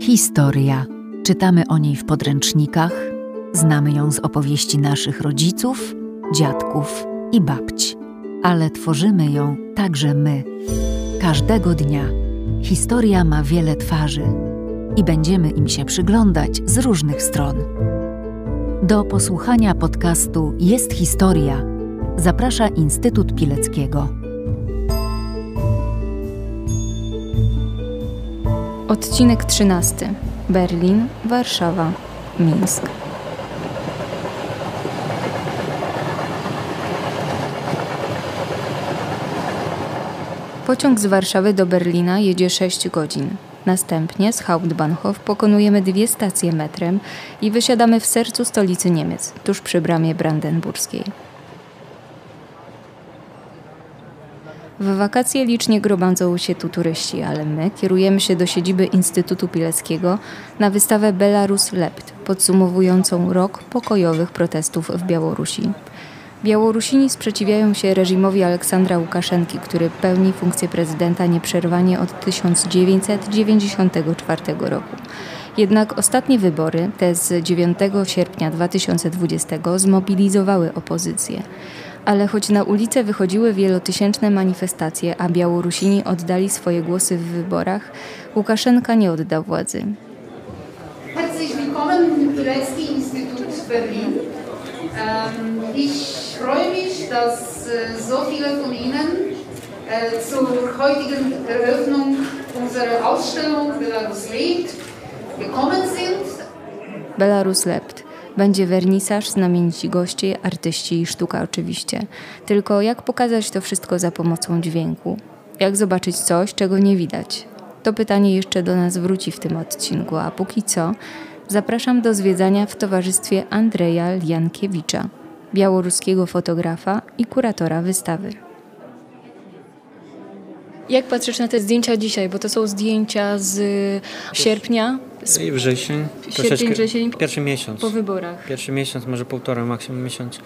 Historia. Czytamy o niej w podręcznikach, znamy ją z opowieści naszych rodziców, dziadków i babci, ale tworzymy ją także my. Każdego dnia historia ma wiele twarzy i będziemy im się przyglądać z różnych stron. Do posłuchania podcastu Jest Historia zaprasza Instytut Pileckiego. Odcinek 13. Berlin, Warszawa, Mińsk. Pociąg z Warszawy do Berlina jedzie 6 godzin. Następnie z Hauptbahnhof pokonujemy dwie stacje metrem i wysiadamy w sercu stolicy Niemiec, tuż przy bramie brandenburskiej. W wakacje licznie gromadzą się tu turyści, ale my kierujemy się do siedziby Instytutu Pileckiego na wystawę Belarus Lept, podsumowującą rok pokojowych protestów w Białorusi. Białorusini sprzeciwiają się reżimowi Aleksandra Łukaszenki, który pełni funkcję prezydenta nieprzerwanie od 1994 roku. Jednak ostatnie wybory, te z 9 sierpnia 2020, zmobilizowały opozycję ale choć na ulicę wychodziły wielotysięczne manifestacje, a Białorusini oddali swoje głosy w wyborach, Łukaszenka nie oddał władzy. Herzlich willkommen im Pilecki Institut Berlin. Ich freue mich, dass so viele von Ihnen zur heutigen Eröffnung unserer Ausstellung Belarus lebt gekommen sind. Belarus lebt. Będzie wernisaż, znamienici goście, artyści i sztuka oczywiście. Tylko jak pokazać to wszystko za pomocą dźwięku? Jak zobaczyć coś, czego nie widać? To pytanie jeszcze do nas wróci w tym odcinku, a póki co zapraszam do zwiedzania w towarzystwie Andrzeja Liankiewicza, białoruskiego fotografa i kuratora wystawy. Jak patrzysz na te zdjęcia dzisiaj? Bo to są zdjęcia z sierpnia. I wrzesień. Sierpień, wrzesień. Pierwszy miesiąc. Po wyborach. Pierwszy miesiąc, może półtora, maksimum miesiąc.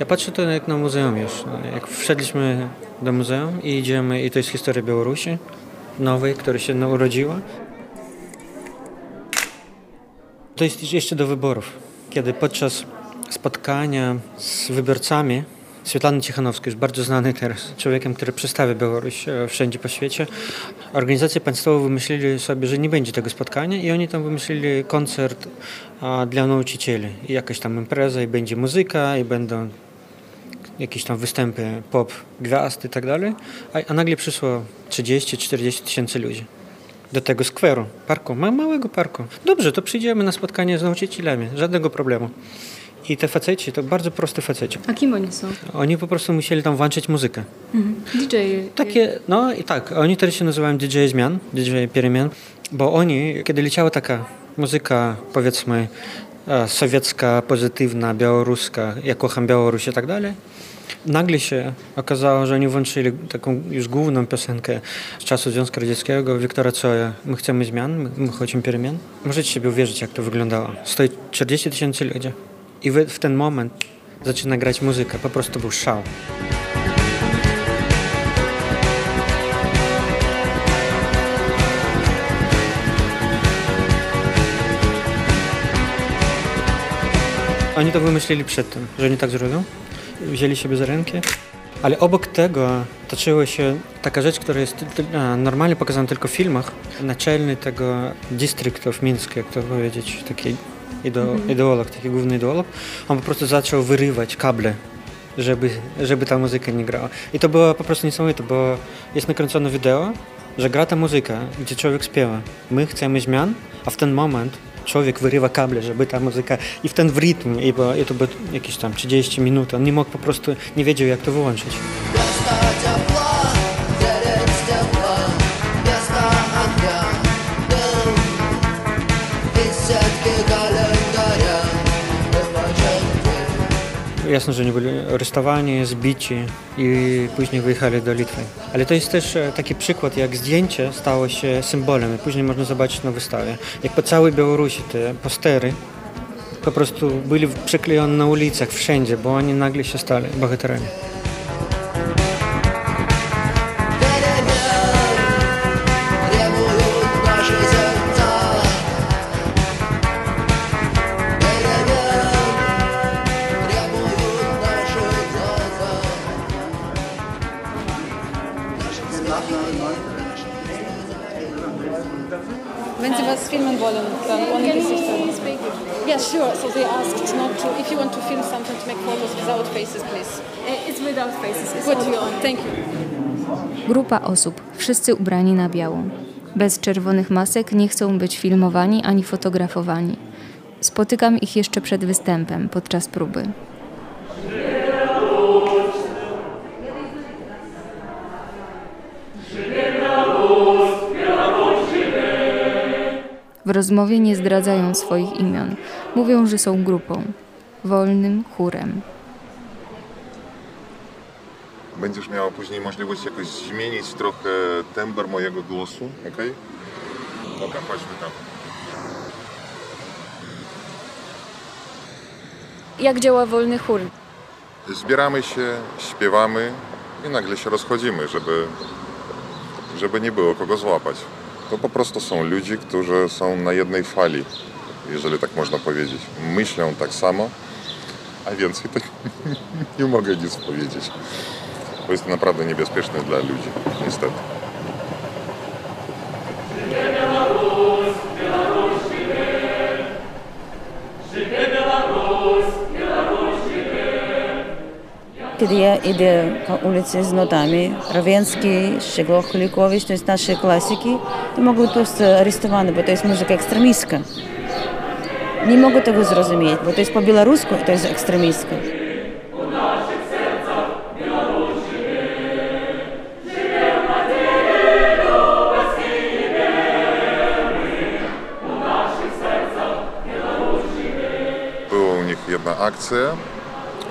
Ja patrzę to jak na muzeum już. Jak wszedliśmy do muzeum i idziemy, i to jest historia Białorusi, nowej, która się urodziła. To jest jeszcze do wyborów, kiedy podczas spotkania z wyborcami Swietlana Cichanowska jest bardzo znany teraz człowiekiem, który przedstawia Białoruś e, wszędzie po świecie. Organizacje państwowe wymyślili sobie, że nie będzie tego spotkania i oni tam wymyślili koncert dla nauczycieli. I jakaś tam impreza i będzie muzyka i będą jakieś tam występy pop, gwiazd i tak dalej. A, nagle przyszło 30-40 tysięcy ludzi do tego skweru, parku, małego parku. Dobrze, to przyjdziemy na spotkanie z nauczycielami, żadnego problemu. I te faceci to bardzo proste faceci. A kim oni są? Oni po prostu musieli tam włączyć muzykę. Mhm. DJ. Takie, no i tak, oni teraz się nazywają DJ zmian, DJ перемен, bo oni, kiedy leciała taka muzyka, powiedzmy, e, sowiecka, pozytywna, białoruska, ja kocham Białoruś i tak dalej, nagle się okazało, że oni włączyli taką już główną piosenkę z czasu Związku Radzieckiego, Wiktora Coja, my chcemy zmian, my chcemy перемен. Możecie sobie uwierzyć, jak to wyglądało. Stoi 40 tysięcy ludzi. I w, ten moment zaczyna grać muzyka. Po prostu był szał. Oni to wymyślili przed tym, że oni tak zrobią. Wzięli siebie za rękę. Ale obok tego toczyła się taka rzecz, która jest normalnie pokazana tylko w filmach. Naczelny tego distryktu w Mińsku, jak to powiedzieć, takiej ideolog, taki główny ideolog, on po prostu zaczął wyrywać kable, żeby, żeby ta muzyka nie grała. I to było po prostu niesamowite, bo jest nakręcone wideo, że gra ta muzyka, gdzie człowiek śpiewa. My chcemy zmian, a w ten moment człowiek wyrywa kable, żeby ta muzyka i w ten rytm, i, bo, to było jakieś tam 30 minut, on nie mógł po prostu, nie wiedział jak to wyłączyć. Jasne, że oni byli aresztowani, zbici i później wyjechali do Litwy. Ale to jest też e, taki przykład, jak zdjęcie stało się symbolem i później można zobaczyć na wystawie. Jak po całej Białorusi te postery po prostu byli przyklejone na ulicach wszędzie, bo oni nagle się stali bohaterami. Sure. So they asked not to, if you want to film something, to make photos without faces, please. It's without faces. It's Good. Thank you. Grupa osób, wszyscy ubrani na biało. Bez czerwonych masek nie chcą być filmowani ani fotografowani. Spotykam ich jeszcze przed występem, podczas próby. W rozmowie nie zdradzają swoich imion. Mówią, że są grupą, wolnym chórem. Będziesz miała później możliwość jakoś zmienić trochę temper mojego głosu, ok? Dobra, chodźmy tam. Jak działa wolny chór? Zbieramy się, śpiewamy i nagle się rozchodzimy, żeby, żeby nie było kogo złapać. To po prostu są ludzie, którzy są na jednej fali, jeżeli tak można powiedzieć. Myślą tak samo, a więcej to nie mogę nic powiedzieć. Bo jest naprawdę niebezpieczne dla ludzi, niestety. Kiedy ja idę po ulicy z notami, Rawensky, Szczegół Kulikowicz, to jest nasze klasyki, to mogą być aresztowane, bo to jest muzyka ekstremistka. Nie mogą tego zrozumieć, bo to jest po białorusku, to jest ekstremistka.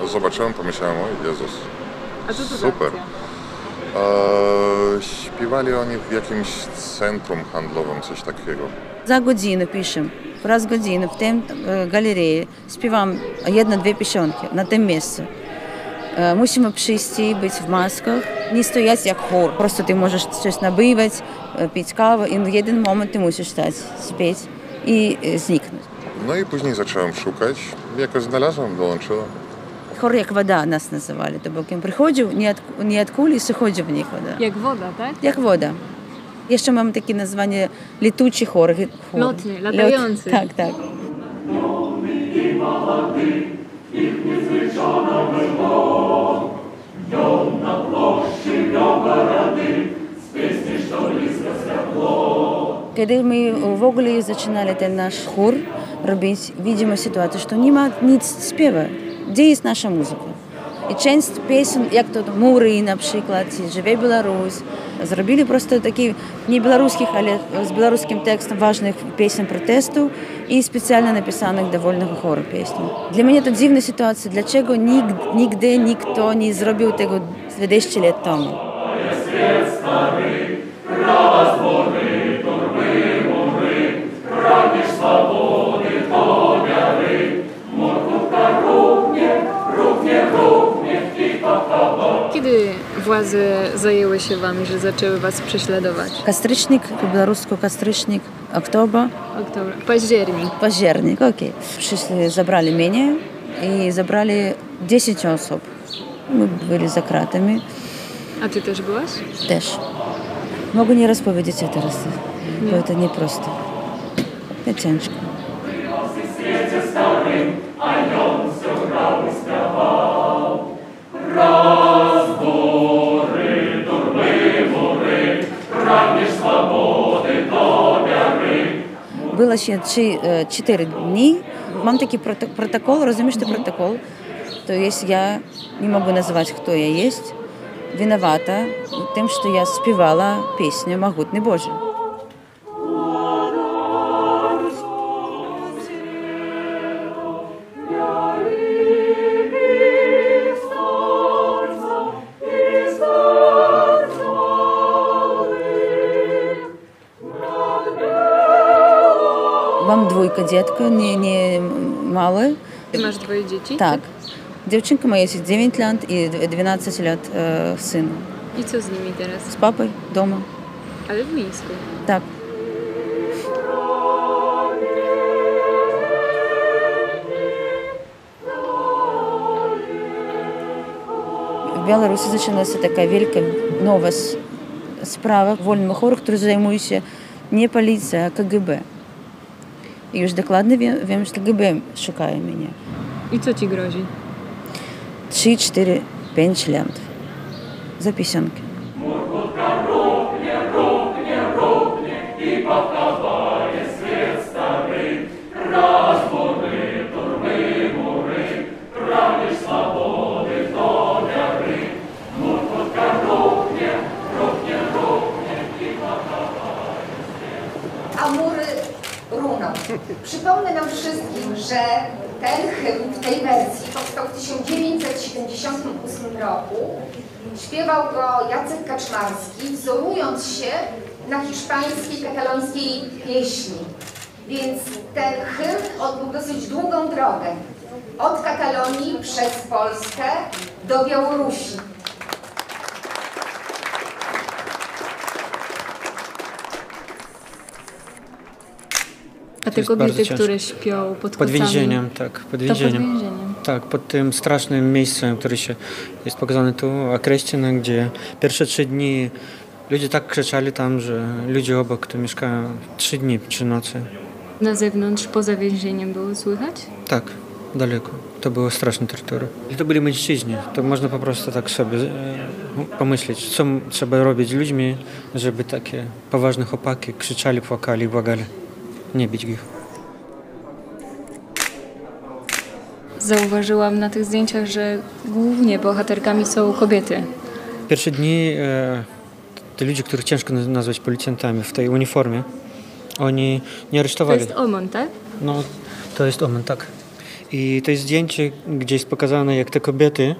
zobaczyłem, pomyślałem, o Jezus, A co to za super. akcja? E, śpiewali oni w jakimś centrum handlowym, coś takiego. За годину пишемо, раз в годину в тим е, галереї співаємо одна-дві пісенки на тим місці. Е, Мусимо прийти, бути в масках, не стояти як хор. Просто ти можеш щось набивати, е, пити каву, і в один момент ти мусиш стати, спіти і е, зникнути. No i później zacząłem szukać, jakoś znalazłem, dołączyłem. Хор як вода нас називали, тобто він приходив ні від, ні від кулі, сходив в них вода. Jak woda, tak? Як вода. Jeszcze mamy takie nazwanie lituczy chor. chor. Lotny, Lot- latający. Tak, tak. Kiedy my w ogóle zaczynali ten nasz chór robić, widzimy sytuację, że nie ma nic śpiewa. Gdzie jest nasza muzyka? I część piosen, jak to Mury na przykład, Żywie Białoruś, zrobili prosto takich nie białoruskich, ale z białoruskim tekstem ważnych piosen protestu i specjalnie napisanych do wolnego chóru pieśni. Dla mnie to dziwna sytuacja, dlaczego nigdy, nigdy nikt nie zrobił tego 20 lat temu. Kiedy władze zajęły się wami, że zaczęły was prześladować? Kastrycznik, po kastrycznik, oktober. Październik. Październik, okej. Okay. Przyszli, zabrali mnie i zabrali 10 osób. My byli za kratami. A ty też byłaś? Też. Mogę nie rozpowiedzieć teraz, nie. bo to nieproste. To ciężko. Rome. робила ще 4 е, дні. Мам такий протокол, розумієш ти протокол. То есть я не могу назвать, кто я есть, виновата тем, что я спевала песню «Могутный Боже». только детка, не, не малы. Ты маешь двое детей. Так. Дівчинка моя 9 лет и 12 лет э, сыну. И что с ними интересно? С папой дома. А ви в Мінську? Так. В Беларуси почалася такая великая новость справа вольный хору, который занимается не полиция, а КГБ. I już dokładnie wiem, wiem, że KGB szukają mnie. I co ci grozi? 3, 4, 5 lat za piosenkę. Przypomnę nam wszystkim, że ten hymn w tej wersji powstał w 1978 roku. Śpiewał go Jacek Kaczmarski, wzorując się na hiszpańskiej, katalońskiej pieśni. Więc ten hymn odbył dosyć długą drogę. Od Katalonii przez Polskę do Białorusi. Kobiety, ciężko. które śpią pod Pod więzieniem, tak, pod To pod więzieniem. więzieniem. Tak, pod tym strasznym miejscem, które się jest pokazane tu, określone, gdzie pierwsze trzy dni ludzie tak krzyczali tam, że ludzie obok tu mieszkają trzy dni, trzy nocy. Na zewnątrz, poza więzieniem było słychać? Tak, daleko. To było straszne tortury. I to byli mężczyźni. To można po prostu tak sobie e, pomyśleć, co trzeba robić ludźmi, żeby takie poważne chłopaki krzyczali, płakali, błagali. Nie bić ich. Zauważyłam na tych zdjęciach, że głównie bohaterkami są kobiety. Pierwsze dni e, te ludzie, których ciężko naz- nazwać policjantami w tej uniformie, oni nie To aresztowali. jest Omon, tak? No, to jest Omen, tak. I to jest zdjęcie, gdzie jest pokazane, jak te kobiety,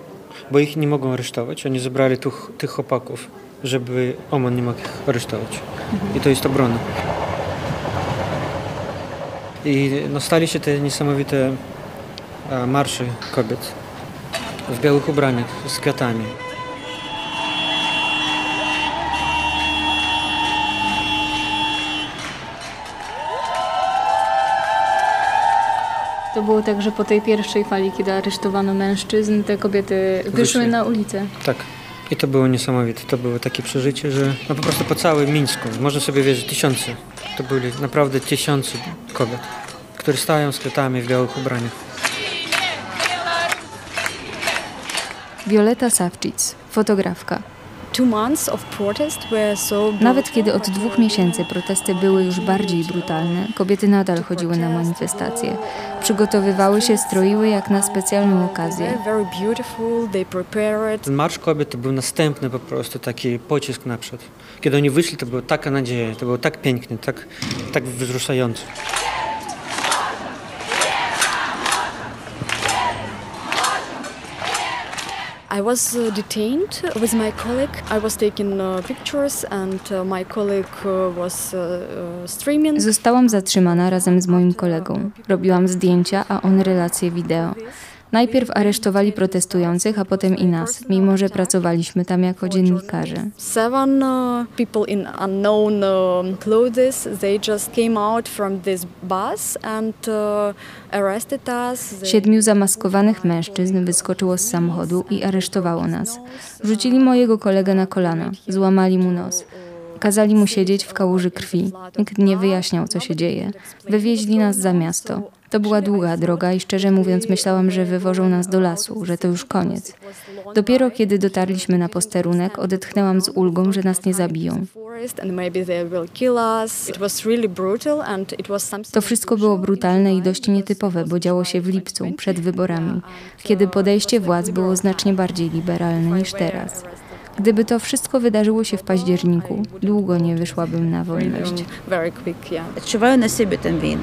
bo ich nie mogą aresztować, oni zebrali tych, tych chłopaków, żeby Omen nie mógł ich aresztować. I to jest obrona. I no, stali się te niesamowite marsze kobiet w białych ubraniach z kwiatami. To było tak, że po tej pierwszej fali, kiedy aresztowano mężczyzn, te kobiety wyszły Wyszły. na ulicę. Tak. I to było niesamowite. To było takie przeżycie, że no po prostu po całym Mińsku, można sobie wierzyć, tysiące. To byli naprawdę tysiące kobiet, które stają z kwiatami w białych ubraniach. Violeta Savcic, fotografka. Nawet kiedy od dwóch miesięcy protesty były już bardziej brutalne, kobiety nadal chodziły na manifestacje. Przygotowywały się, stroiły jak na specjalną okazję. Ten marsz kobiet to był następny po prostu taki pocisk naprzód. Kiedy oni wyszli, to była taka nadzieja, to było tak pięknie, tak, tak wzruszające. I was uh, detained with my colleague. I was taking uh, pictures, and uh, my colleague uh, was streaming. Zostałam zatrzymana razem z moim kolegą. Robiłam zdjęcia, a on relacje wideo. Najpierw aresztowali protestujących, a potem i nas, mimo że pracowaliśmy tam jako dziennikarze. Seven uh, people in unknown uh, clothes. They just came out from this bus and arrested us. They- Siedmiu zamaskowanych mężczyzn wyskoczyło z samochodu i aresztowało nas. Rzucili mojego kolegę na kolana, złamali mu nos. Kazali mu siedzieć w kałuży krwi. Nikt nie wyjaśniał, co się dzieje. Wywieźli nas za miasto. To była długa droga i szczerze mówiąc myślałam, że wywożą nas do lasu, że to już koniec. Dopiero kiedy dotarliśmy na posterunek, odetchnęłam z ulgą, że nas nie zabiją. To wszystko było brutalne i dość nietypowe, bo działo się w lipcu, przed wyborami, kiedy podejście władz było znacznie bardziej liberalne niż teraz. Gdyby to wszystko wydarzyło się w październiku, długo nie wyszłabym na wolność. very quick, yeah. Odczuwają na sobie tę winę.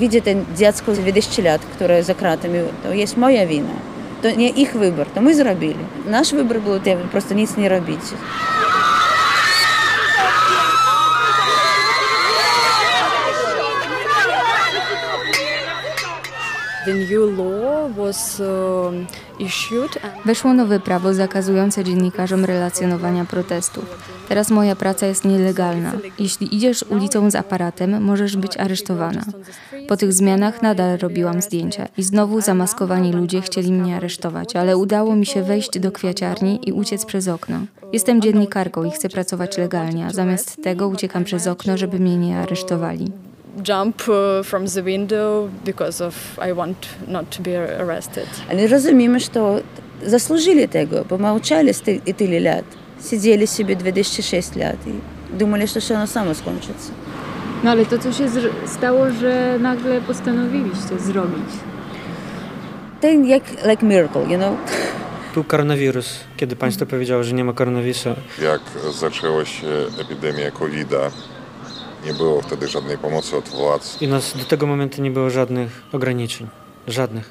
Widzę ten dziecko z 20 lat, które za kratami, to jest moja wina. To nie ich wybór, to my zrobili. Nasz wybór był ten, po prostu nic nie robić. Weszło nowe prawo zakazujące dziennikarzom relacjonowania protestów. Teraz moja praca jest nielegalna. Jeśli idziesz ulicą z aparatem, możesz być aresztowana. Po tych zmianach nadal robiłam zdjęcia i znowu zamaskowani ludzie chcieli mnie aresztować, ale udało mi się wejść do kwiaciarni i uciec przez okno. Jestem dziennikarką i chcę pracować legalnie, a zamiast tego uciekam przez okno, żeby mnie nie aresztowali jump uh, from the window because of I want not to be arrested. Ale rozumiemy, что заслужили tego, bo молчали сты- и тyle lat. Сидели себе 26 lat i думали, что все оно само skończyться. No ale to, co się zr- stało, że nagle postanowiliście zrobić. Ten jak like miracle, you know? Tu koronawirus, kiedy państwo powiedziało, że nie ma koronawirusa, Jak zaczęła się epidemia COVID-a, nie było wtedy żadnej pomocy od władz. i nas do tego momentu nie było żadnych ograniczeń. Żadnych.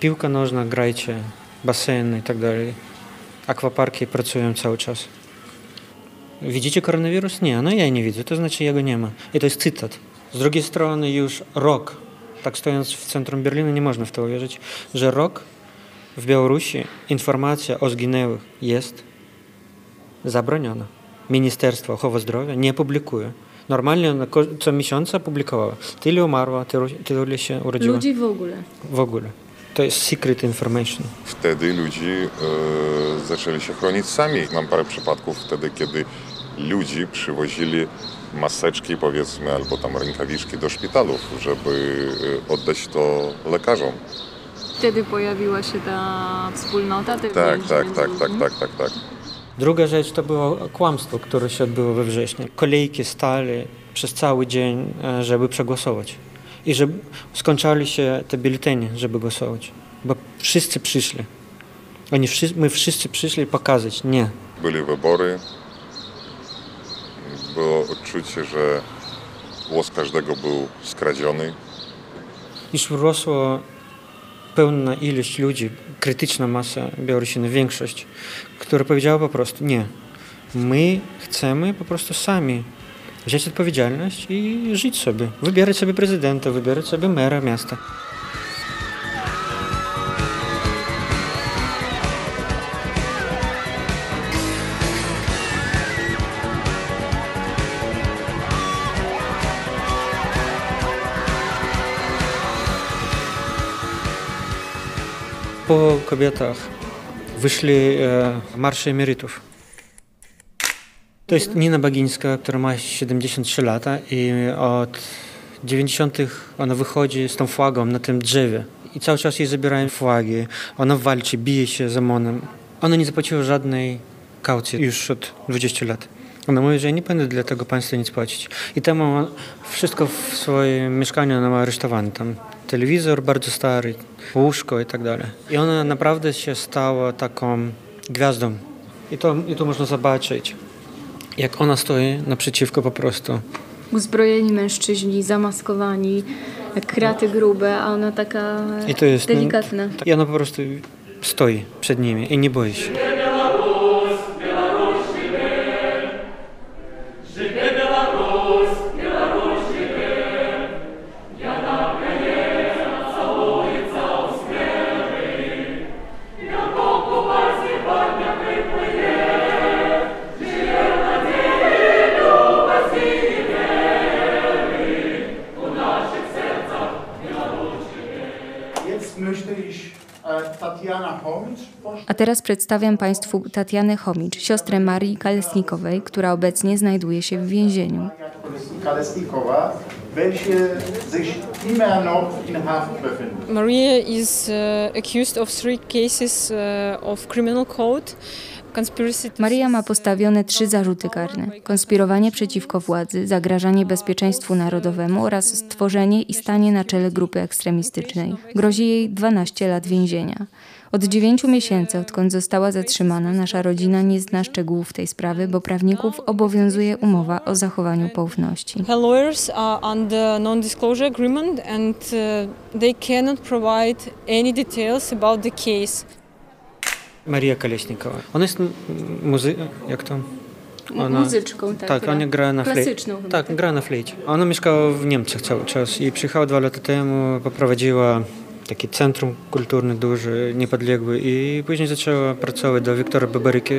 Piłka nożna, grajcie, baseny i tak dalej. Akwaparki pracują cały czas. Widzicie koronawirus? Nie, no ja nie widzę, to znaczy jego nie ma. I to jest cytat. Z drugiej strony już rok, tak stojąc w centrum Berlina, nie można w to uwierzyć, że rok w Białorusi informacja o zginęłych jest zabroniona. Ministerstwo Ochrony Zdrowia nie publikuje. Normalnie co miesiąc publikowała. Tyle umarło, tylu, tyle się urodziło. Ludzi w ogóle. W ogóle. To jest secret information. Wtedy ludzi e, zaczęli się chronić sami. Mam parę przypadków wtedy, kiedy ludzi przywozili maseczki, powiedzmy, albo tam rękawiczki do szpitalów, żeby e, oddać to lekarzom. Wtedy pojawiła się ta wspólnota Tak, tak, między tak, tak, ludźmi. tak, tak, tak. Druga rzecz to było kłamstwo, które się odbyło we wrześniu. Kolejki stali przez cały dzień, e, żeby przegłosować. I że skończyli się te biuletyny, żeby głosować. Bo wszyscy przyszli. Oni wszyscy, my wszyscy przyszli pokazać, nie. Byli wybory. Było odczucie, że głos każdego był skradziony. Już urosła pełna ilość ludzi, krytyczna masa Białorusin, większość, która powiedziała po prostu nie. My chcemy po prostu sami wziąć odpowiedzialność i żyć sobie. Wybierać sobie prezydenta, wybierać sobie mera miasta. Po kobietach wyszli e, marsze emerytów. To jest Nina Bagińska, która ma 73 lata i od 90. ona wychodzi z tą flagą na tym drzewie. I cały czas jej zabierają flagi. Ona walczy, bije się z OMON-em. Ona nie zapłaciła żadnej kaucji już od 20 lat. Ona mówi, że nie będę dla tego państwa nic płacić. I ma wszystko w swoim mieszkaniu ona ma aresztowane. Telewizor bardzo stary, łóżko i tak dalej. I ona naprawdę się stała taką gwiazdą. I to, i to można zobaczyć, jak ona stoi naprzeciwko po prostu. Uzbrojeni mężczyźni, zamaskowani, kraty grube, a ona taka I to jest delikatna. I ona po prostu stoi przed nimi i nie boi się. A teraz przedstawiam Państwu Tatianę Chomicz, siostrę Marii Kalesnikowej, która obecnie znajduje się w więzieniu. Maria is uh, accused of three cases uh, of criminal code. Maria ma postawione trzy zarzuty karne: konspirowanie przeciwko władzy, zagrażanie bezpieczeństwu narodowemu oraz stworzenie i stanie na czele grupy ekstremistycznej. Grozi jej 12 lat więzienia. Od 9 miesięcy, odkąd została zatrzymana, nasza rodzina nie zna szczegółów tej sprawy, bo prawników obowiązuje umowa o zachowaniu poufności. Her lawyers are under non-disclosure agreement and uh, they cannot provide any details about the case. Maria Kaleśnikowa. Ona jest muzy... jak to? Ona, muzyczką, tak. Tak, ona gra na flejcie. Klasyczną. Tak, tak, gra na flejcie. Ona mieszkała w Niemczech cały czas i przyjechała dwa lata temu, poprowadziła takie centrum kulturne duże, niepodległe i później zaczęła pracować do Wiktora Babaryki,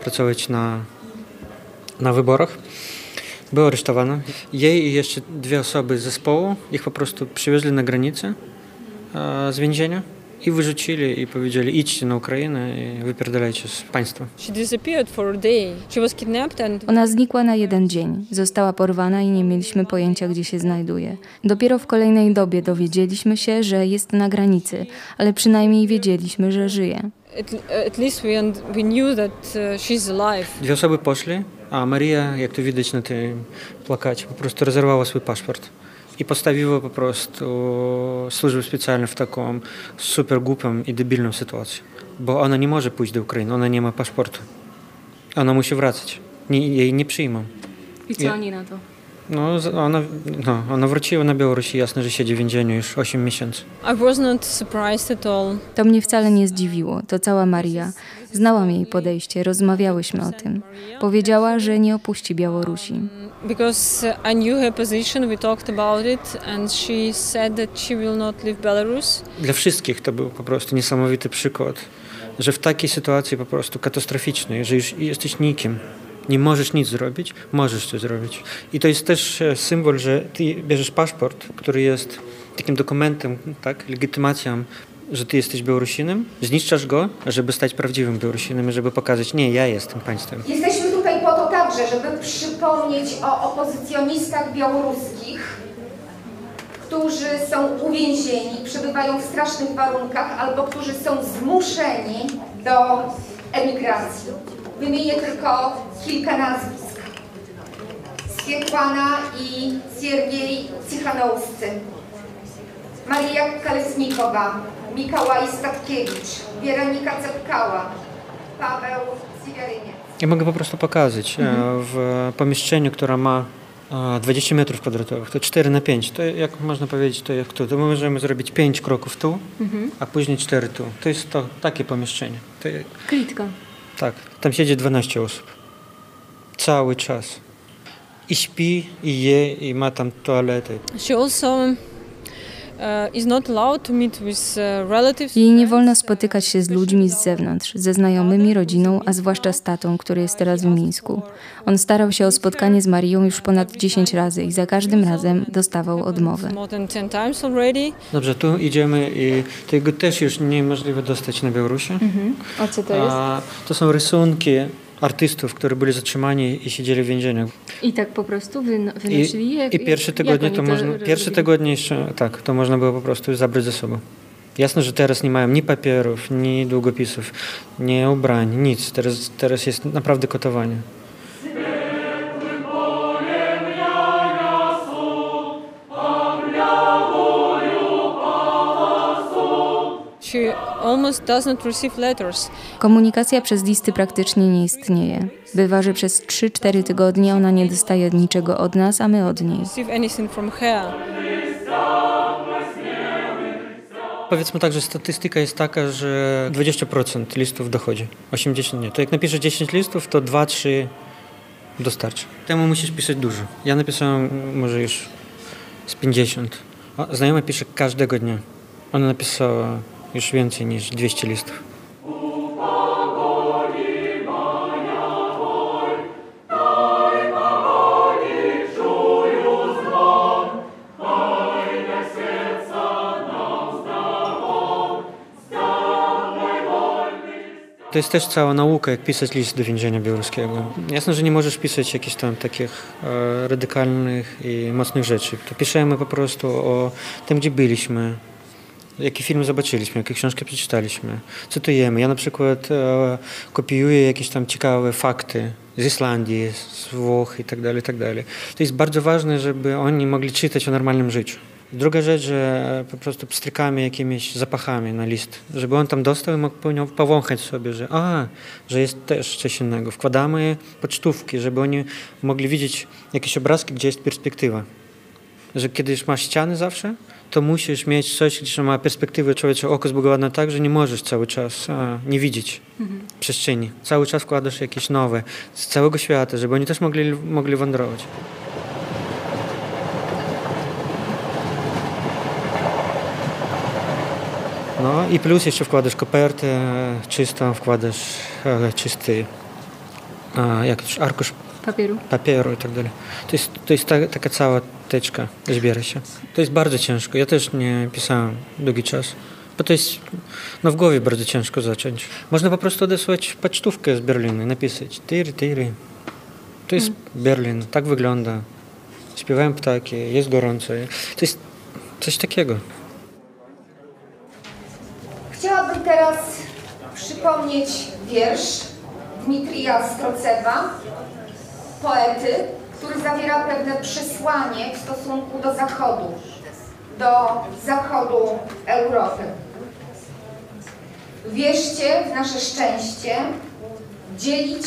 pracować na, na wyborach. Była aresztowana. Jej i jeszcze dwie osoby z zespołu, ich po prostu przywieźli na granicę z więzienia i wyrzucili i powiedzieli idźcie na Ukrainę i wypierdalajcie z państwa. Ona znikła na jeden dzień. Została porwana i nie mieliśmy pojęcia, gdzie się znajduje. Dopiero w kolejnej dobie dowiedzieliśmy się, że jest na granicy, ale przynajmniej wiedzieliśmy, że żyje. Alive. Dwie osoby poszli, a Maria, jak to widać na tym plakacie, po prostu rozerwała swój paszport i postawiła po prostu służbę specjalną w taką super głupią i debilną sytuację. Bo ona nie może pójść do Ukrainy, ona nie ma paszportu. Ona musi wracać. Nie, jej nie przyjmą. I co oni na to? No, ona, no, ona wróciła na Białorusi, jasne, że siedzi w więzieniu już 8 miesięcy. I was not surprised at all. To mnie wcale nie zdziwiło. To cała Maria. Znałam jej podejście, rozmawiałyśmy o tym. Powiedziała, że nie opuści Białorusi. Because I knew her position, we talked about it and she said that she will not leave Belarus. Dla wszystkich to był po prostu niesamowity przykład, że w takiej sytuacji po prostu katastroficznej, że już jesteś nikim, nie możesz nic zrobić, możesz coś zrobić. I to jest też symbol, że ty bierzesz paszport, który jest takim dokumentem, tak, legitymacją, że ty jesteś Białorusinem, zniszczasz go, żeby stać prawdziwym Białorusinem, żeby pokazać, nie, ja jestem państwem. Jesteśmy tutaj po to także, żeby przypomnieć o opozycjonistach białoruskich, którzy są uwięzieni, przebywają w strasznych warunkach albo którzy są zmuszeni do emigracji. Wymienię tylko kilka nazwisk. Swietłana i Siergiej Cichanowscy, Maria Kalesnikowa, Mikołaj Statkiewicz, Weronika Cepkała, Paweł Cygaryniec. Ja mogę po prostu pokazać mhm. w pomieszczeniu, które ma 20 metrów kwadratowych, to 4 na 5. To jak można powiedzieć, to jak tu. To my możemy zrobić 5 kroków tu, mhm. a później 4 tu. To jest to takie pomieszczenie. To... Klitka. Tak, tam siedzi 12 osób. Cały czas. I śpi, i je, i ma tam toaletę. She jej nie wolno spotykać się z ludźmi z zewnątrz, ze znajomymi, rodziną, a zwłaszcza z tatą, który jest teraz w Mińsku. On starał się o spotkanie z Marią już ponad 10 razy i za każdym razem dostawał odmowę. Dobrze, tu idziemy i tego też już niemożliwe dostać na Białorusi. Mhm. A co to jest? A, to są rysunki artystów, którzy byli zatrzymani i siedzieli w więzieniu. I tak po prostu wynosili je? I, i pierwsze tygodnie to, to można, pierwsze tygodnie jeszcze, tak, to można było po prostu zabrać ze sobą. Jasne, że teraz nie mają ni papierów, ni długopisów, ni ubrań, nic. Teraz, teraz jest naprawdę kotowanie. Komunikacja przez listy praktycznie nie istnieje. Bywa, że przez 3-4 tygodnie ona nie dostaje niczego od nas, a my od niej. Powiedzmy tak, że statystyka jest taka, że 20% listów dochodzi, 80 nie. To jak napiszesz 10 listów, to 2-3 dostarczy. Temu musisz pisać dużo. Ja napisałem może już z 50. Znajoma pisze każdego dnia. Ona napisała już więcej niż 200 listów. To jest też cała nauka, jak pisać list do więzienia białoruskiego. Jasne, że nie możesz pisać jakichś tam takich e, radykalnych i mocnych rzeczy. To piszemy po prostu o tym, gdzie byliśmy, Jaki film zobaczyliśmy, jakie książki przeczytaliśmy, cytujemy. Ja na przykład e, kopiuję jakieś tam ciekawe fakty z Islandii, z Włoch i tak dalej, i tak dalej. To jest bardzo ważne, żeby oni mogli czytać o normalnym życiu. Druga rzecz, że po prostu pstrykamy jakimiś zapachami na list, żeby on tam dostał i mógł powąchać sobie, że a, że jest też coś innego. Wkładamy pocztówki, żeby oni mogli widzieć jakieś obrazki, gdzie jest perspektywa. Że kiedyś masz ściany zawsze, to musisz mieć coś, gdzie ma perspektywę człowieczego oko zbugowane tak, że nie możesz cały czas a, nie widzieć Mhm. przestrzeni. Cały czas wkładasz jakieś nowe z całego świata, żeby oni też mogli, mogli wędrować. No i plus jeszcze wkładasz kopertę e, czystą, wkładasz e, czysty e, arkusz Papieru. papieru i tak dalej. To jest, to jest ta, taka cała teczka, zbiera się. To jest bardzo ciężko. Ja też nie pisałem długi czas, bo to jest no w głowie bardzo ciężko zacząć. Można po prostu odesłać pocztówkę z Berlina, napisać tyry, tyry. To jest Berlin, tak wygląda. Śpiewają ptaki, jest gorąco. To jest coś takiego. Chciałabym teraz przypomnieć wiersz Dmitrija Strocewa, poety, który zawiera pewne przesłanie w stosunku do Zachodu, do Zachodu Europy. Wierzcie w nasze szczęście, dzielić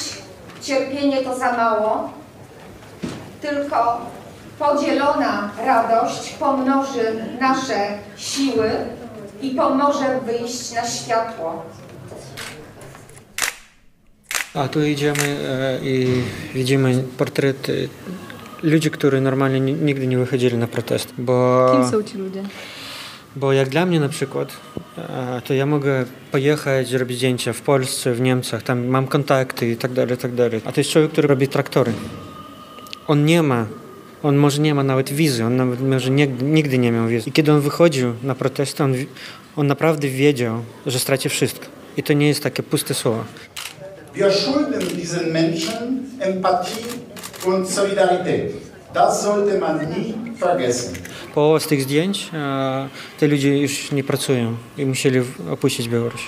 cierpienie to za mało, tylko podzielona radość pomnoży nasze siły i pomoże wyjść na światło. A tu idziemy e, i widzimy portrety ludzi, którzy normalnie ni- nigdy nie wychodzili na protest. Bo, Kim są ci ludzie? bo jak dla mnie na przykład, e, to ja mogę pojechać, robić zdjęcia w Polsce, w Niemczech, tam mam kontakty i tak dalej, tak dalej. A to jest człowiek, który robi traktory. On nie ma, on może nie ma nawet wizy, on nawet może nigdy, nigdy nie miał wizy. I kiedy on wychodził na protesty, on, on naprawdę wiedział, że straci wszystko. I to nie jest takie puste słowo. Wir schulden diesen Menschen Empathie und Solidarität. Das sollte man nie vergessen. Połowa z tych zdjęć, e, te ludzie już nie pracują i musieli opuścić Białoruś.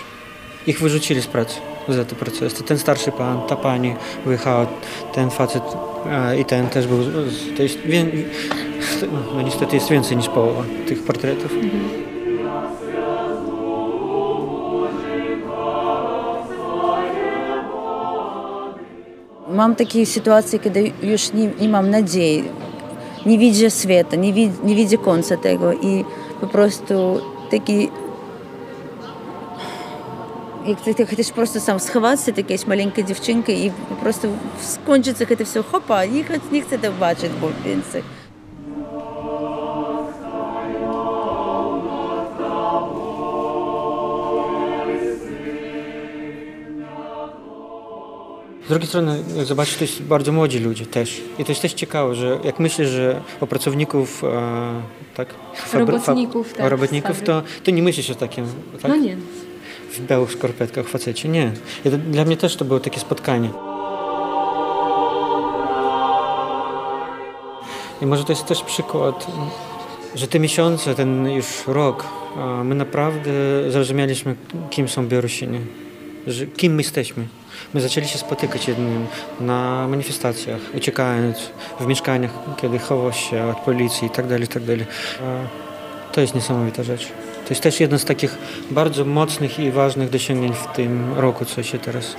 Ich wyrzucili z pracy za te protesty. Ten starszy pan, ta pani wyjechała, ten facet e, i ten też był. To jest, no niestety jest więcej niż połowa tych portretów. Imam такие ситуации, когда уж не imam надеи, не видя света, не, вид, не видя конца того. И просто такие, если ты хочешь просто сам схваться, такая якась маленька дівчинка, і просто скончиться это все хопа, ніхто, ніхто це бачить, бо він. Drugiej strony, zobaczysz, to jest bardzo młodzi ludzie też. I to jest też ciekawe, że jak myślisz, że o pracowników, e, tak? fabry- Robotników, tak, robotników, to, to nie myślisz o takim, tak? No nie. w białych skorpetkach facecie. Nie. I to, dla mnie też to było takie spotkanie. I może to jest też przykład, że te miesiące, ten już rok, my naprawdę zrozumieliśmy, kim są Białorusini, kim my jesteśmy. My zaczęli się spotykać jednym na manifestacjach, uciekając w mieszkaniach, kiedy chował się od policji i tak dalej, i tak To jest niesamowita rzecz. To jest też jeden z takich bardzo mocnych i ważnych dosięgnięć w tym roku, co się teraz,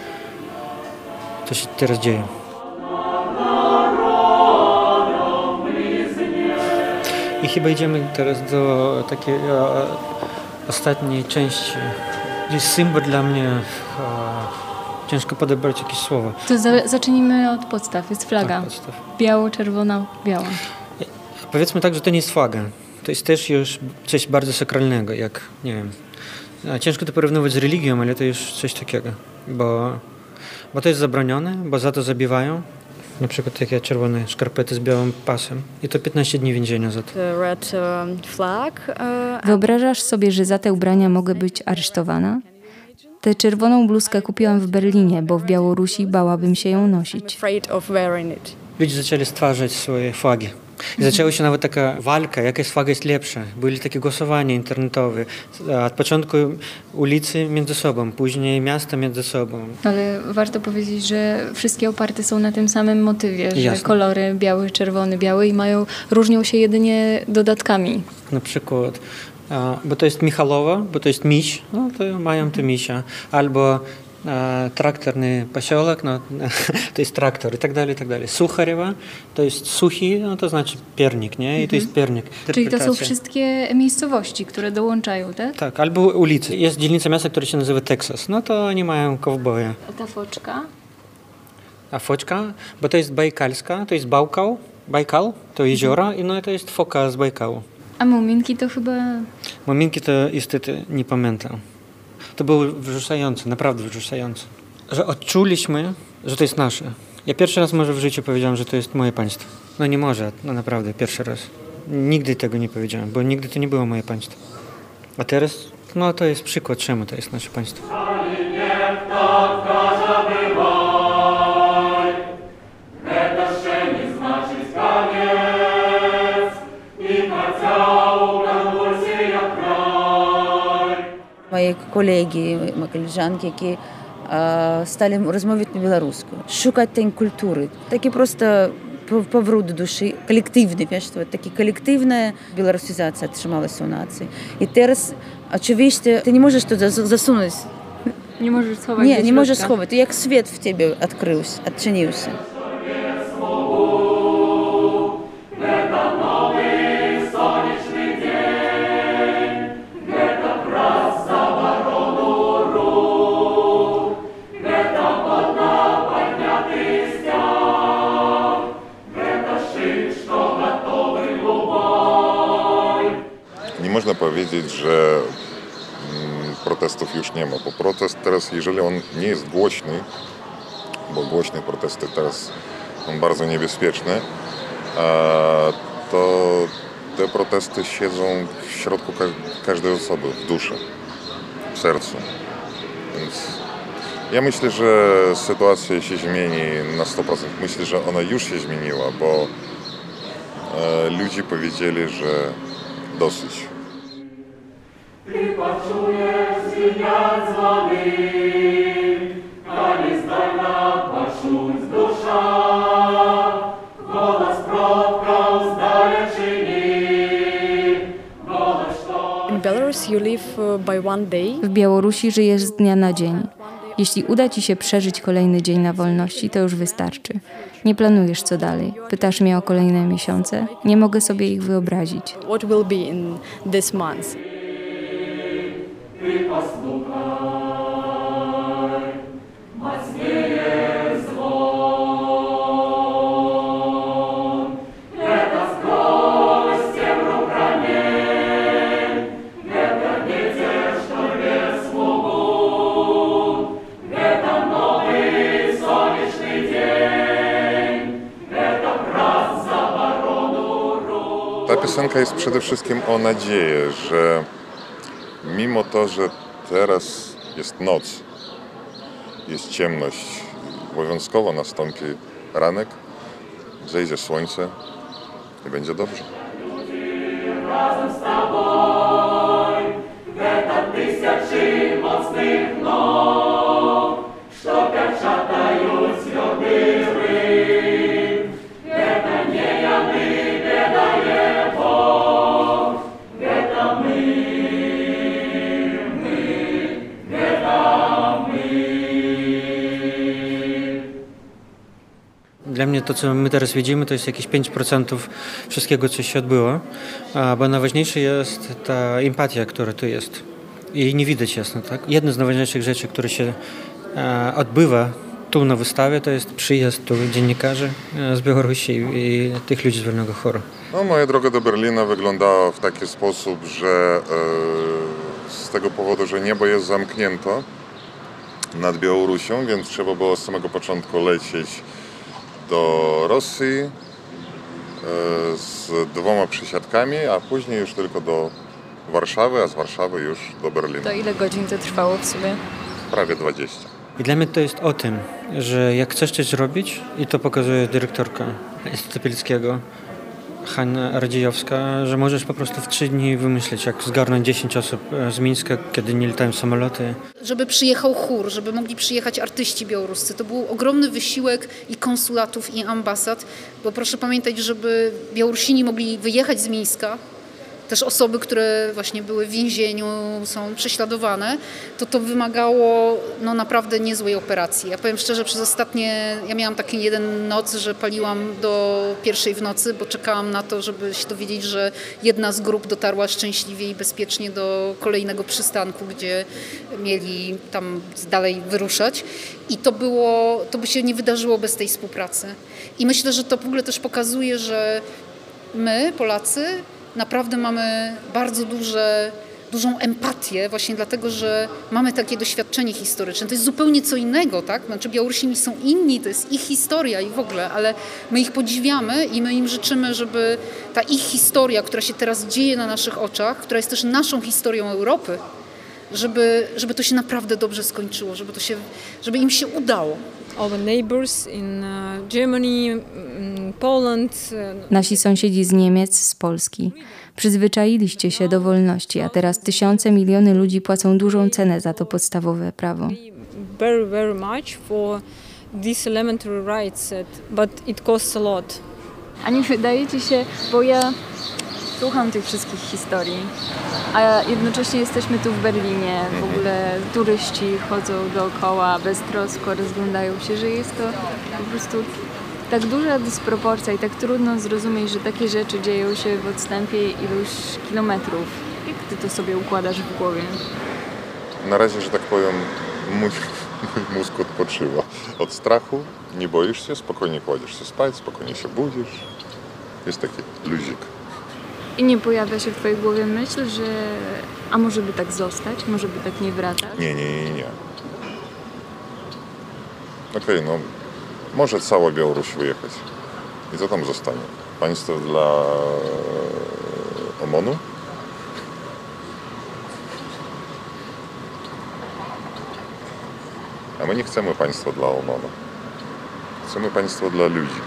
co się teraz dzieje. I chyba idziemy teraz do takiej ostatniej części. Jest symbol dla mnie. Ciężko podebrać jakieś słowa. To za, zacznijmy od podstaw. Jest flaga. Tak, podstaw. Biało, czerwona, biała. Powiedzmy tak, że to nie jest flaga. To jest też już coś bardzo sakralnego, jak, nie wiem, a ciężko to porównywać z religią, ale to już coś takiego, bo, bo to jest zabronione, bo za to zabiwają. Na przykład takie czerwone szkarpety z białym pasem i to 15 dni więzienia za to. Um, flag. Uh, Wyobrażasz sobie, że za te ubrania mogę być aresztowana? Tę czerwoną bluzkę kupiłam w Berlinie, bo w Białorusi bałabym się ją nosić. Ludzie zaczęli stwarzać swoje flagi. I zaczęła się nawet taka walka, jaka flaga jest lepsza. Byli takie głosowania internetowe. Od początku ulicy między sobą, później miasta między sobą. Ale warto powiedzieć, że wszystkie oparte są na tym samym motywie, że Jasne. kolory biały, czerwony, biały i mają, różnią się jedynie dodatkami. Na przykład, bo to jest Michalowa, bo to jest miś, no to mają to misia. Albo traktorny posiołek, no, to jest traktor i tak dalej, i tak dalej. Sucharewa to jest suchi, no to znaczy piernik, nie? I to jest piernik. Czyli to są wszystkie miejscowości, które dołączają, tak? Tak, albo ulicy. Jest dzielnica miasta, która się nazywa Teksas. No to oni mają kowboja. A ta foczka? A foczka, bo to jest bajkalska, to jest Bałkał, Bajkal, to jezioro, i no to jest foka z Bajkału. A muminki to chyba... Mominki to niestety nie pamiętam. To było wzruszające, naprawdę wzruszające. Że odczuliśmy, że to jest nasze. Ja pierwszy raz może w życiu powiedziałem, że to jest moje państwo. No nie może, no naprawdę, pierwszy raz. Nigdy tego nie powiedziałem, bo nigdy to nie było moje państwo. A teraz, no to jest przykład, czemu to jest nasze państwo. Мої колеги, мої колежанки, які е, стали розмовляти по-білоруську, шукати тень культури. Такі просто повру до душі, колективне, wiesz, такі колективна білорусизація отрималася у нації. І зараз, очевидно, ти не можеш туди засунути. Nie możesz schować Nie, do nie możesz środka. schować. To jak świat w Powiedzieć, że mm, protestów już nie ma, bo protest teraz, jeżeli on nie jest głośny, bo głośne protesty teraz są bardzo niebezpieczne, to te protesty siedzą w środku ka- każdej osoby, w duszy, w sercu. Więc ja myślę, że sytuacja się zmieni na 100%. Myślę, że ona już się zmieniła, bo e, ludzie powiedzieli, że dosyć. W Białorusi żyjesz z dnia na dzień. Jeśli uda ci się przeżyć kolejny dzień na wolności, to już wystarczy. Nie planujesz co dalej. Pytasz mnie o kolejne miesiące? Nie mogę sobie ich wyobrazić. What will be in this month? Piosenka jest przede wszystkim o nadzieję, że mimo to, że teraz jest noc, jest ciemność, obowiązkowo nastąpi ranek, zejdzie słońce i będzie dobrze. Dla mnie to, co my teraz widzimy, to jest jakieś 5% wszystkiego, co się odbyło, bo najważniejsze jest ta empatia, która tu jest. I nie widać jasno, tak? Jedna z najważniejszych rzeczy, które się odbywa tu na wystawie, to jest przyjazd tu dziennikarzy z Białorusi i tych ludzi z Wolnego Choru. No, moja droga do Berlina wyglądała w taki sposób, że e, z tego powodu, że niebo jest zamknięto nad Białorusią, więc trzeba było z samego początku lecieć do Rosji e, z dwoma przysiadkami, a później już tylko do Warszawy, a z Warszawy już do Berlina. To ile godzin to trwało w sumie? Prawie 20. I dla mnie to jest o tym, że jak chcesz coś zrobić, i to pokazuje dyrektorka Instytutu Pileckiego, Hanna Radziejowska, że możesz po prostu w trzy dni wymyślić, jak zgarnąć 10 osób e, z Mińska, kiedy nie latają samoloty. żeby przyjechał chór, żeby mogli przyjechać artyści białoruscy. To był ogromny wysiłek i konsulatów, i ambasad, bo proszę pamiętać, żeby Białorusini mogli wyjechać z Mińska, też osoby, które właśnie były w więzieniu, są prześladowane, to to wymagało no, naprawdę niezłej operacji. Ja powiem szczerze, przez ostatnie, ja miałam taki jeden noc, że paliłam do pierwszej w nocy, bo czekałam na to, żeby się dowiedzieć, że jedna z grup dotarła szczęśliwie i bezpiecznie do kolejnego przystanku, gdzie mieli tam dalej wyruszać. I to było, to by się nie wydarzyło bez tej współpracy. I myślę, że to w ogóle też pokazuje, że my, Polacy, naprawdę mamy bardzo duże, dużą empatię właśnie dlatego, że mamy takie doświadczenie historyczne. To jest zupełnie co innego, tak? Znaczy Białorusini są inni, to jest ich historia i w ogóle, ale my ich podziwiamy i my im życzymy, żeby ta ich historia, która się teraz dzieje na naszych oczach, która jest też naszą historią Europy, żeby, żeby to się naprawdę dobrze skończyło, żeby, to się, żeby im się udało. Our neighbors in uh, Germany, Poland. Uh, Nasi sąsiedzi z Niemiec, z Polski. Przyzwyczailiście się do wolności, a teraz tysiące, miliony ludzi płacą dużą cenę za to podstawowe prawo. Very, very much for these elementary rights, but it costs a lot. A nie wydaje ci się, bo ja słucham tych wszystkich historii, a jednocześnie jesteśmy tu w Berlinie, w ogóle turyści chodzą dookoła beztrosko, rozglądają się, że jest to po prostu tak duża dysproporcja i tak trudno zrozumieć, że takie rzeczy dzieją się w odstępie iluś kilometrów. Jak ty to sobie układasz w głowie? Na razie, że tak powiem, mój, mój mózg odpoczywa. Od strachu nie boisz się, spokojnie kładziesz się spać, spokojnie się budzisz. Jest taki luzik. I nie pojawia się w twojej głowie myśl, że a może by tak zostać, może by tak nie wracać? Nie, nie, nie, nie. Okej, okay, no może cała Białoruś wyjechać. I co tam zostanie? Państwo dla OMON-u? A my nie chcemy państwa dla OMON-u. Chcemy państwo dla ludzi.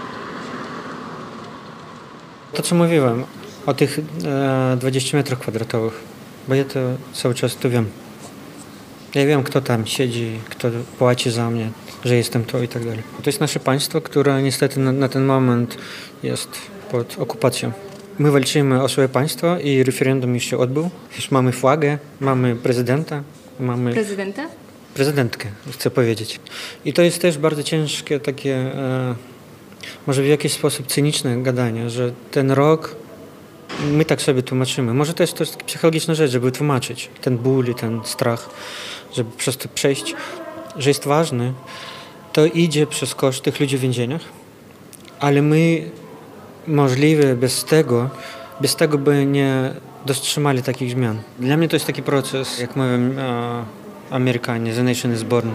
To, co mówiłem o tych e, 20 metrów kwadratowych, bo ja to cały czas tu wiem. Ja wiem, kto tam siedzi, kto płaci za mnie, że jestem to i tak dalej. To jest nasze państwo, które niestety na, na ten moment jest pod okupacją. My walczymy o swoje państwo i referendum już się odbył. Już mamy flagę, mamy prezydenta, mamy... Prezydenta? Prezydentkę, chcę powiedzieć. I to jest też bardzo ciężkie takie, e, może w jakiś sposób cyniczne gadanie, że ten rok my tak sobie tłumaczymy. Może to jest, jest psychologiczna rzecz, żeby tłumaczyć ten ból i ten strach, żeby przez to przejść, że jest ważny, to idzie przez koszt tych ludzi w więzieniach, ale my możliwe bez tego, bez tego by nie dostrzymali takich zmian. Dla mnie to jest taki proces, jak mówią Amerykanie, The Nation is Born.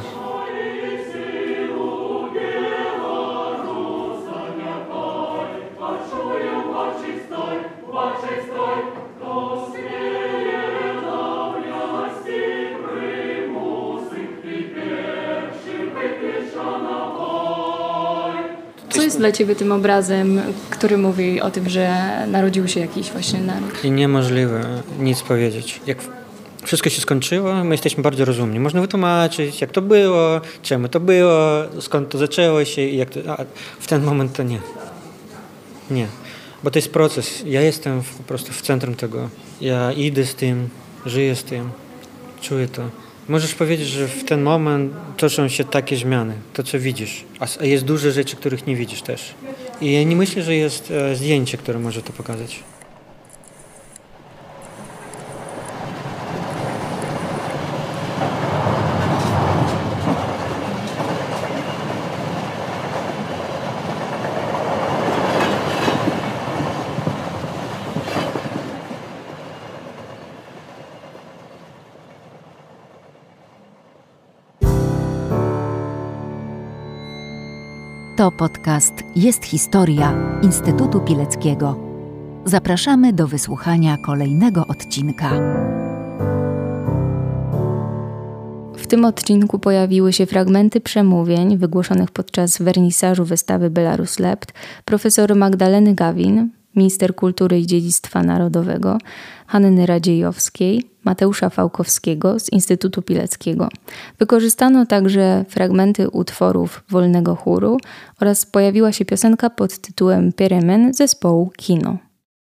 Dla ciebie tym obrazem, który mówi o tym, że narodził się jakiś właśnie naród? I niemożliwe nic powiedzieć. Jak wszystko się skończyło, my jesteśmy bardzo rozumni. Można wytłumaczyć, jak to było, czemu to było, skąd to zaczęło się i jak to... A w ten moment to nie. Nie. Bo to jest proces. Ja jestem po prostu w centrum tego. Ja idę z tym, żyję z tym, czuję to. Możesz powiedzieć, że w ten moment toczą się takie zmiany, to co widzisz, a jest dużo rzeczy, których nie widzisz też. I ja nie myślę, że jest e, zdjęcie, które może to pokazać. Podcast Jest Historia Instytutu Pileckiego. Zapraszamy do wysłuchania kolejnego odcinka. W tym odcinku pojawiły się fragmenty przemówień wygłoszonych podczas wernisażu wystawy Belarus Lept profesor Magdaleny Gawin, minister kultury i dziedzictwa narodowego, Hanny Radziejowskiej, Mateusza Fałkowskiego z Instytutu Pileckiego. Wykorzystano także fragmenty utworów Wolnego Chóru oraz pojawiła się piosenka pod tytułem Peremen zespołu Kino.